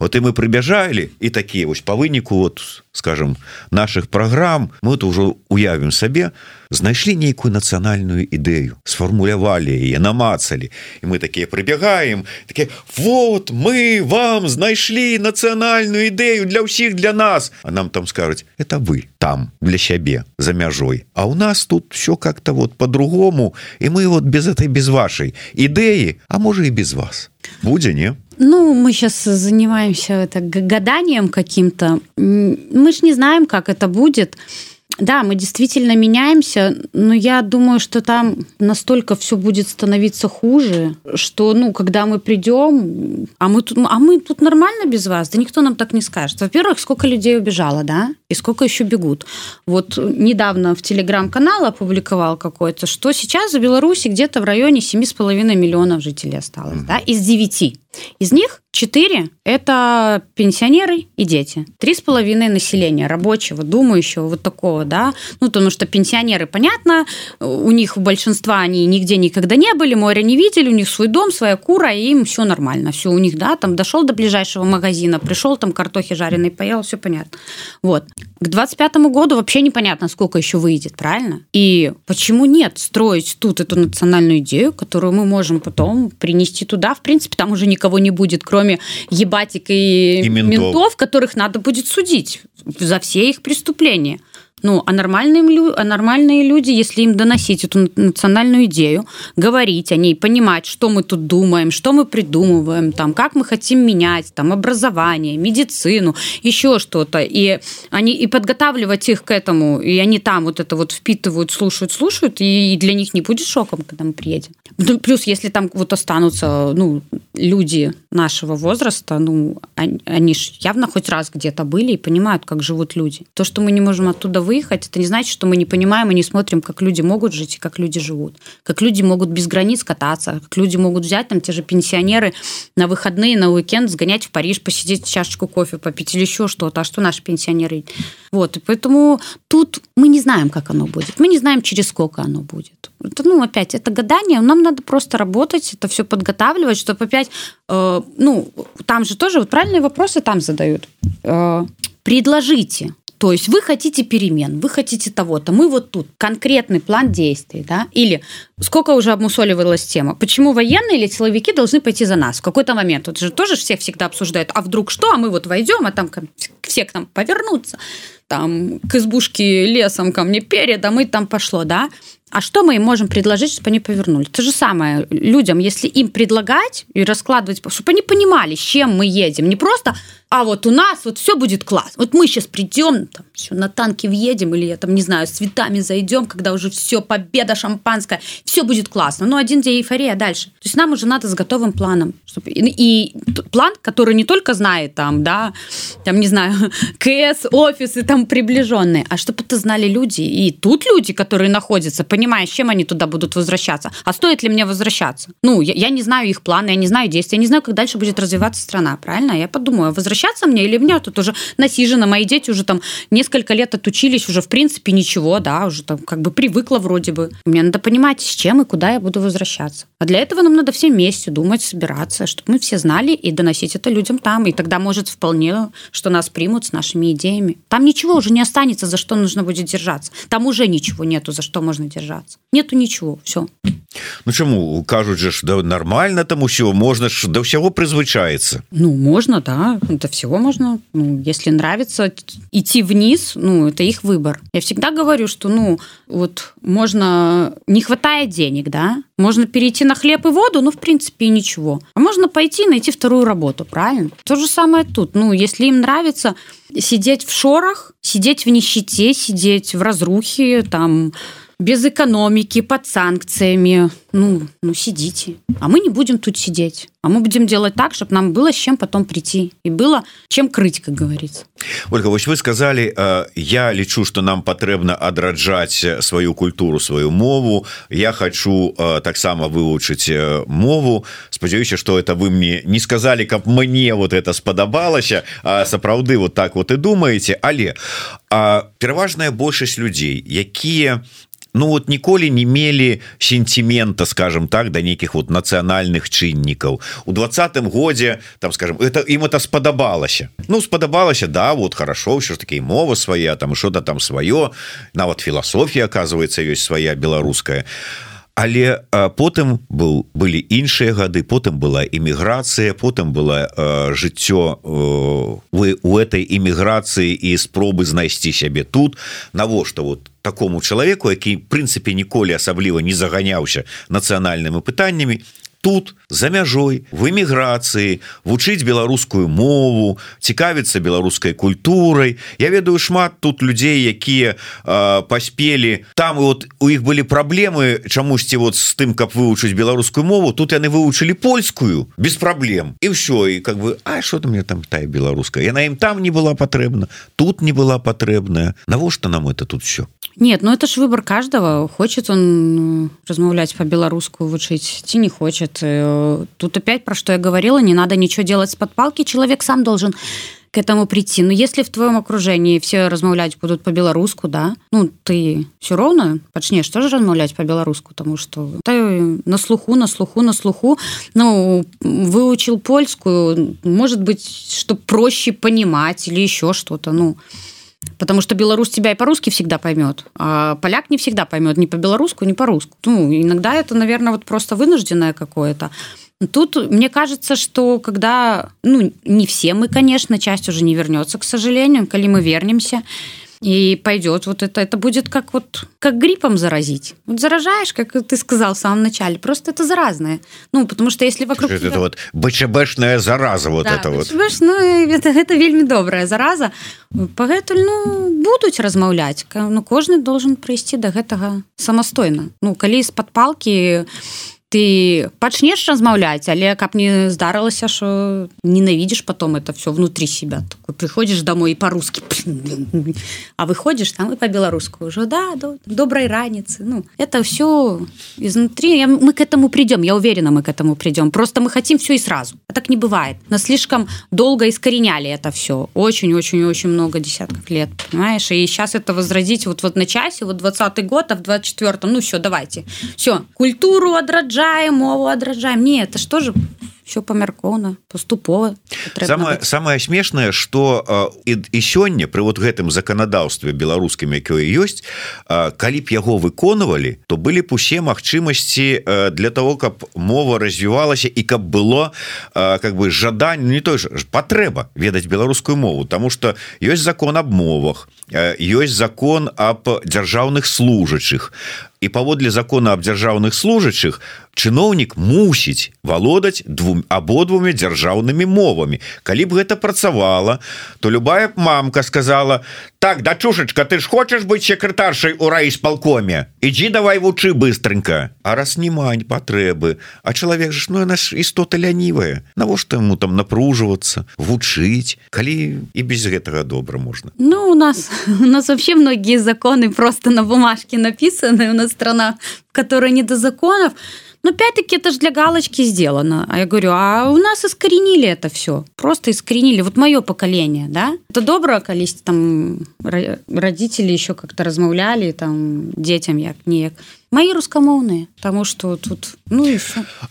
вот і мы прыбяжалі і такія вось па выніку вот скажем наших праграм мы то ўжо уявім сабе знайшлі нейкую нацыянальную ідэю сфармулявалі яе намацалі. І мы такія прыбягаем такі вот мы вам знайшлі нацыянальную ідэю для ўсіх для нас! А нам там скажуць это вы там для сябе за мяжой. А у нас тут все как-то вот по-другому і мы вот без этой без вашай ідэі а можа і без вас. Будзе не Ну, мы сейчас занимаемся это гаданием каким-то. Мы ж не знаем, как это будет. Да, мы действительно меняемся, но я думаю, что там настолько все будет становиться хуже, что, ну, когда мы придем, а мы тут, а мы тут нормально без вас, да никто нам так не скажет. Во-первых, сколько людей убежало, да, и сколько еще бегут. Вот недавно в телеграм-канал опубликовал какой-то, что сейчас в Беларуси где-то в районе 7,5 миллионов жителей осталось, да, из 9. Из них 4 – это пенсионеры и дети. Три с половиной населения рабочего, думающего, вот такого, да. Ну, потому что пенсионеры, понятно, у них у большинства они нигде никогда не были, моря не видели, у них свой дом, своя кура, и им все нормально. Все у них, да, там дошел до ближайшего магазина, пришел, там картохи жареной поел, все понятно. Вот. К 25 году вообще непонятно, сколько еще выйдет, правильно? И почему нет строить тут эту национальную идею, которую мы можем потом принести туда? В принципе, там уже никого не будет, кроме кроме ебатик и, и ментов. ментов, которых надо будет судить за все их преступления. Ну, а нормальные, а нормальные люди, если им доносить эту национальную идею, говорить о ней, понимать, что мы тут думаем, что мы придумываем, там, как мы хотим менять, там, образование, медицину, еще что-то, и они и подготавливать их к этому, и они там вот это вот впитывают, слушают, слушают, и для них не будет шоком, когда мы приедем. Ну, плюс, если там вот останутся, ну, люди нашего возраста, ну, они, они ж явно хоть раз где-то были и понимают, как живут люди. То, что мы не можем оттуда выехать, это не значит, что мы не понимаем и не смотрим, как люди могут жить и как люди живут. Как люди могут без границ кататься, как люди могут взять там те же пенсионеры на выходные, на уикенд, сгонять в Париж, посидеть чашечку кофе попить или еще что-то. А что наши пенсионеры? Вот, и поэтому тут мы не знаем, как оно будет. Мы не знаем, через сколько оно будет. Это, ну, опять, это гадание. Нам надо просто работать, это все подготавливать, чтобы опять, э, ну, там же тоже вот правильные вопросы там задают. Э, предложите то есть вы хотите перемен, вы хотите того-то. Мы вот тут конкретный план действий, да? Или сколько уже обмусоливалась тема? Почему военные или силовики должны пойти за нас в какой-то момент? Вот же тоже всех всегда обсуждают. А вдруг что? А мы вот войдем, а там все к нам повернутся. Там к избушке лесом ко мне перед, а мы там пошло, да? А что мы им можем предложить, чтобы они повернули? То же самое людям, если им предлагать и раскладывать, чтобы они понимали, с чем мы едем. Не просто а вот у нас вот все будет класс. Вот мы сейчас придем, там, все, на танке въедем, или я там, не знаю, с цветами зайдем, когда уже все, победа шампанское, все будет классно. Но один день эйфория, а дальше. То есть нам уже надо с готовым планом. Чтобы... И, и план, который не только знает там, да, там, не знаю, КС, офисы там приближенные, а чтобы это знали люди. И тут люди, которые находятся, понимая, с чем они туда будут возвращаться. А стоит ли мне возвращаться? Ну, я, я не знаю их планы, я не знаю действия, я не знаю, как дальше будет развиваться страна, правильно? Я подумаю, возвращаться мне или мне тут уже насижено, мои дети уже там несколько лет отучились, уже в принципе ничего, да, уже там как бы привыкла вроде бы. Мне надо понимать, с чем и куда я буду возвращаться. А для этого нам надо все вместе думать, собираться, чтобы мы все знали и доносить это людям там. И тогда может вполне, что нас примут с нашими идеями. Там ничего уже не останется, за что нужно будет держаться. Там уже ничего нету, за что можно держаться. Нету ничего, все. Ну чаму кажуць же да нормально там усё можна ж до всего прызвычаецца Ну можно да до всего можно. Ну, если нравится идти вниз ну это их выбор. Я всегда говорю что ну вот можно не хватает денег да можно перейти на хлеб и воду ну в принципе ничего. А можно пойти найти вторую работу правильно? То же самое тут. Ну если им нравится сидеть в шорах сидеть в нищете сидеть в разрухе там без экономики под санкциями ну, ну сидите. А мы не будем тут сидеть. А мы будем делать так, чтобы нам было с чем потом прийти. И было чем крыть, как говорится. Ольга, вы сказали, э, я лечу, что нам потребно отраджать свою культуру, свою мову. Я хочу э, так само выучить э, мову. Сподеюсь, что это вы мне не сказали, как мне вот это сподобалось, а сапраўды вот так вот и думаете. Але а переважная большасць людей, якія ну вот ніколі не мелі сентимента скажем так до нейкіх вот нацыянальных чыннікаў у двадцатым годзе там скажем это им это спадабалася ну спадабалася да вот хорошо все ж таки мова свая там что-то там свое нават філасофія оказывается ёсць свая беларуская але потым был былі іншыя гады потым была эміграцыя потым было жыццё вы у этой эміграцыі і спробы знайсці сябе тут. Навошта вот такому чалавеку які прынцыпе ніколі асабліва не заганяўся нацыянальнымі пытаннямі тут за мяжой в эміграцыі вучыць беларускую мову цікавіцца беларускай культурай. Я ведаю шмат тут людзей якія паспелі. Там вот у іх былі праблемы чамусьці вот з тым каб вывучыць беларускую мову. Тут яны вывучылі польскую без праблем. І все і как бы А что ты мне там тая беларуская яна ім там не была патрэбна тут не была патрэбная навошта нам это тут все нет ну это ж выбор каждого. Хочет он размаўляць по-беларуску вучыць ці не хочет Э, тут опять про что я говорила, не надо ничего делать с подпалки, человек сам должен к этому прийти. Но если в твоем окружении все размаўлять будут по-беларуску, да, ну ты все ровно пачнешь тоже размаўлять по-беларуску, потому что ты на слуху, на слуху, на слуху, ну, выучил польскую, может быть, что проще понимать или еще что-то, ну, Потому что белорус тебя и по-русски всегда поймет, а поляк не всегда поймет ни по-белоруску, ни по-русски. Ну, иногда это, наверное, вот просто вынужденное какое-то. Тут мне кажется, что когда, ну, не все мы, конечно, часть уже не вернется, к сожалению, коли мы вернемся, и пойдет вот это это будет как вот как гриппом заразить. Вот заражаешь как ты сказал в самом начале просто это заразное. Ну потому что если вокруг это тебя... вот бчбшная зараза вот да, это вот. ну, это, это вельмі добрая зараза. Пагэтуль ну будуць размаўляць. Ну кожны должен прыйсці до гэтага самастойна. Ну калі з-пад палки ты пачнешь размаўляць але каб не здарылася что ненавидишь потом это все внутри себя? Такой приходишь домой и по-русски а выходишь там и по-беларуску уже да доброй раницы ну это все изнутри мы к этому придем я уверена мы к этому придем просто мы хотим все и сразу а так не бывает. Нас слишком долго искореняли это все очень очень очень много десятков лет понимаешь? И сейчас это возродить вот вот на часе вот 20 год а в 24 ну все давайте. Все культуру отраджать адраджаем мову адраджаем не это что же все памяркоўна поступова самое самое смешное что і, і сёння при вот гэтым законодаўстве беларускім якое ёсць калі б яго выконывалі то былі б усе магчымасці для того каб мова развівалася і каб было как бы жаданне не той же патрэба ведаць беларускую мову. Тому что ёсць закон об мовах ёсць закон об дзяржаўных служачых і паводле закона аб дзяржаўных служачых чыноўнік мусіць валодаць двум абодвумі дзяржаўнымі мовамі. Калі б гэта працавала то любая мамка сказала так дачушачка ты ж хочаш быць секретаршай у райисполкоме? Ідзі давай вучы быстренько. А раз немань патрэбы а чалавек ж ну наш істота лянівая навошта ему там напруживаться вучыць калі і без гэтага добра можна ну у нас у нас вообще многие законы просто на бумажке написаны. У нас страна которая не до законов но опять-таки это же для галочки сделано. А я говорю а у нас искоренили это все просто искоренили. Вот мое поколение да? Это доброе количество там родители еще как-то размаўляли там детям як неяк мои рускамоўныя тому что тут ну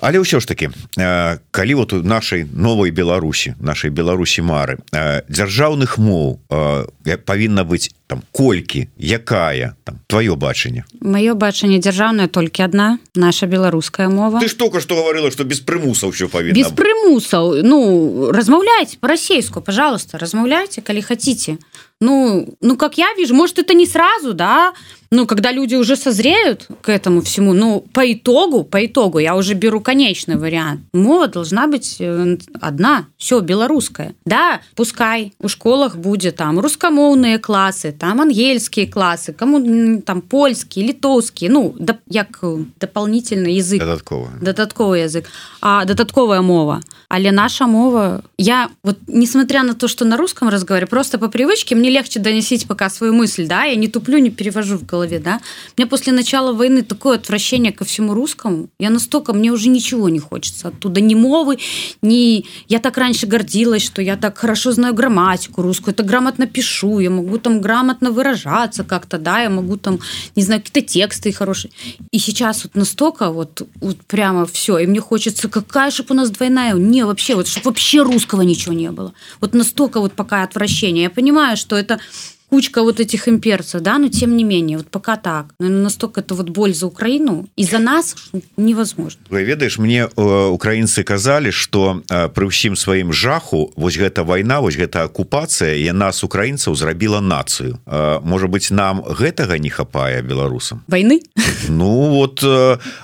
але ўсё ж таки э, калі вот у нашай новой беларусі нашай беларусі мары э, дзяржаўных моў э, павінна быць там колькі якая там твоё бачанне? Маё бачанне дзяржаўная толькі одна наша беларуская мова. Ты штука что говорила что без прымусаў все павінна без прымусаў ну размаўляйте по-расейску пожалуйста размаўляйте калі хотите ну ну как я вижу может это не сразу да ну, когда люди уже созреют к этому всему, ну, по итогу, по итогу, я уже беру конечный вариант. Мова должна быть э, одна, все, белорусская. Да, пускай у школах будет там русскомовные классы, там ангельские классы, кому там польские, литовские, ну, да, як дополнительный язык. Додатковый. Додатковый язык. А додатковая мова. Але наша мова, я вот, несмотря на то, что на русском разговариваю, просто по привычке мне легче доносить пока свою мысль, да, я не туплю, не перевожу в голове, да. У меня после начала войны такое отвращение ко всему русскому, я настолько, мне уже ничего не хочется оттуда, ни мовы, ни... Я так раньше гордилась, что я так хорошо знаю грамматику русскую, это грамотно пишу, я могу там грамотно выражаться как-то, да, я могу там, не знаю, какие-то тексты хорошие. И сейчас вот настолько вот, вот прямо все, и мне хочется, какая же у нас двойная, не, вообще, вот чтобы вообще русского ничего не было. Вот настолько вот пока отвращение. Я понимаю, что это кучка вот этих имперцев, да, но тем не менее, вот пока так. Наверное, настолько это вот боль за Украину і за нас невозможно. Вы ведаеш, мне э, украінцы казалі, што э, пры ўсім сваім жаху вось гэта вайна, вось гэта акупацыя яна з украінцаў зрабіла нацыю. Э, можа быть, нам гэтага не хапае беларусам. Вайны? Ну вот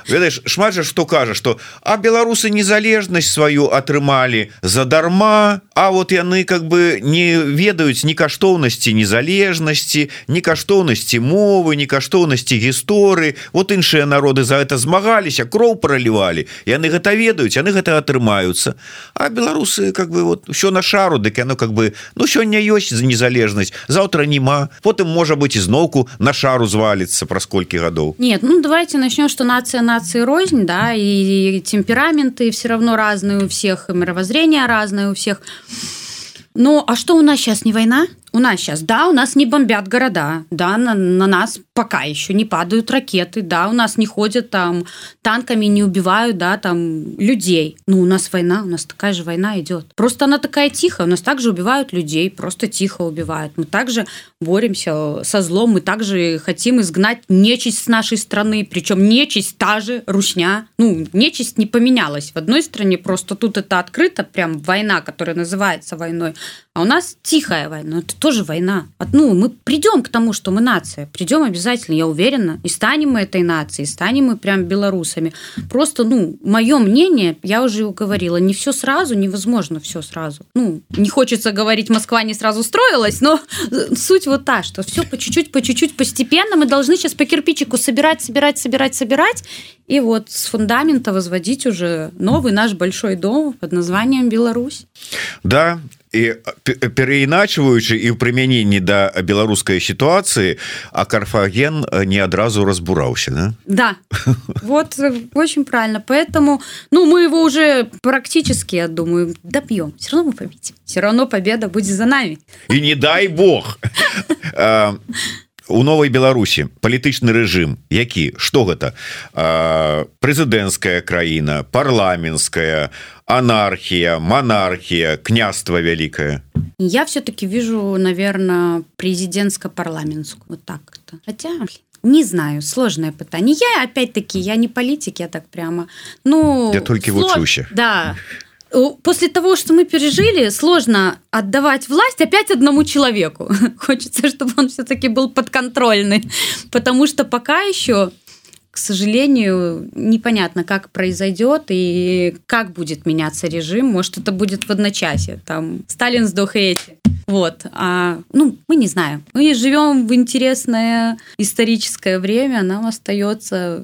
ведаеш, шмат жа што кажа, што а беларусы незалежнасць сваю атрымалі задарма, а вот яны как бы не ведаюць ні каштоўнасці незалежнасці незалежнасці не каштоўнасці мовы не каштоўнасці гісторыі. Вот іншыя народы за это змагаліся кроў пролівалі яны гэта ведаюць яны гэта атрымаюцца. А беларусы как бы вот все на шару дык яно как бы ну сёння ёсць за незалежнасць завтра няма. Потым можа быть ізноўку на шару зваліцца праз колькі гадоў. Нет ну давайте начнем что нация нации рознь да и темпераменты все равно разные у всех мировоззрения разные у всех. Ну а что у нас сейчас не война у нас сейчас, да, у нас не бомбят города, да, на, на нас пока еще не падают ракеты, да, у нас не ходят там танками, не убивают, да, там людей. Ну, у нас война, у нас такая же война идет. Просто она такая тихая, у нас также убивают людей, просто тихо убивают. Мы также боремся со злом, мы также хотим изгнать нечисть с нашей страны, причем нечисть та же, русня. Ну, нечисть не поменялась. В одной стране просто тут это открыто, прям война, которая называется войной, а у нас тихая война. Это тоже война. Ну, мы придем к тому, что мы нация. Придем обязательно, я уверена. И станем мы этой нацией, станем мы прям белорусами. Просто, ну, мое мнение, я уже говорила, не все сразу, невозможно все сразу. Ну, не хочется говорить, Москва не сразу строилась, но суть вот та, что все по чуть-чуть, по чуть-чуть, постепенно. Мы должны сейчас по кирпичику собирать, собирать, собирать, собирать. И вот с фундамента возводить уже новый наш большой дом под названием Беларусь. Да, і перайначваючы і ў прымяненні да беларускай сітуацыі а карфаген не адразу разбураўся да? да. Вот очень правильно. Поэтому ну мы его уже практически я думаю добьем. Все равно мы победим. Все равно победа будет за нами. И не дай бог! У новой Беларусі палітычны рэжым які что гэта прэзідэнцкая краіна парламенская анархія монархія княства вялікая я все-таки вижу наверное президентско-парламентскую вот так -то. хотя не знаю сложное пытание я опять-таки я не политик я так прямо ну я только слож... вучуся да после того, что мы пережили, сложно отдавать власть опять одному человеку. Хочется, чтобы он все-таки был подконтрольный, потому что пока еще к сожалению, непонятно, как произойдет и как будет меняться режим. Может, это будет в одночасье. Там Сталин сдох и эти. Вот. А, ну, мы не знаем. Мы живем в интересное историческое время. Нам остается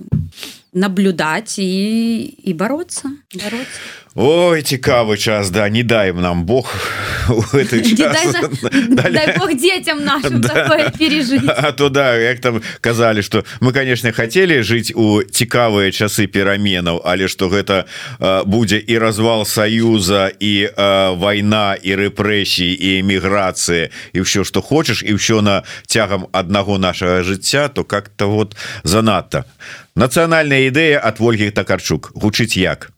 наблюдать и, и бороться. бороться. Ой цікавы час да не даем нам Бог детям пережить А то да як там казалі что мы конечно хотели жить у цікавыя часы пераменаў але что гэта будзе і развал союза і война і рэпрэсій і эміграцыя і все что хочешь і все на цягам аднаго нашага жыцця то как-то вот занадта нацыянальная ідэя от ольгі такарчук гучыць як?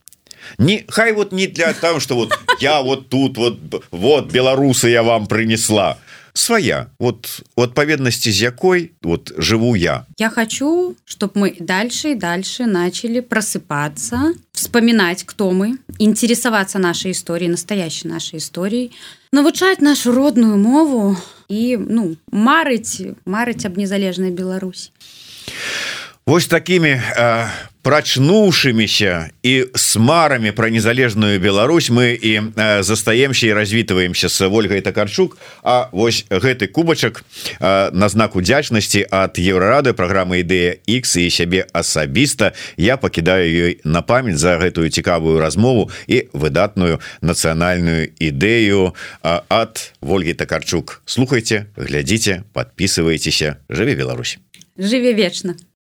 Не хай вот не для того что вот я вот тут вот вот беларусы я вам принесла. Своя. Вот у адпаведнасці з якой вот живу я. Я хочу чтобы мы дальше и дальше начали просыпаться вспоминать кто мы интересоваться нашей историей настоящей нашей историей навучать нашу родную мову и ну марыць марыць об незалежной Беларусь Вось такими э, прачнуўшымися і смарамі про незалежную Беларусь мы і э, застаемся і развітваемся с ольгой такарчук А вось гэты кубачак э, на знак удзячнасці от еврорады программы ідэя X і сябе асабіста я покидаю ёй на память за гэтую цікавую размову і выдатную нацыянальную ідэю э, от ольги такарчук слухайте глядзіце подписывайтеся жыве Беларусь! Жыве вечна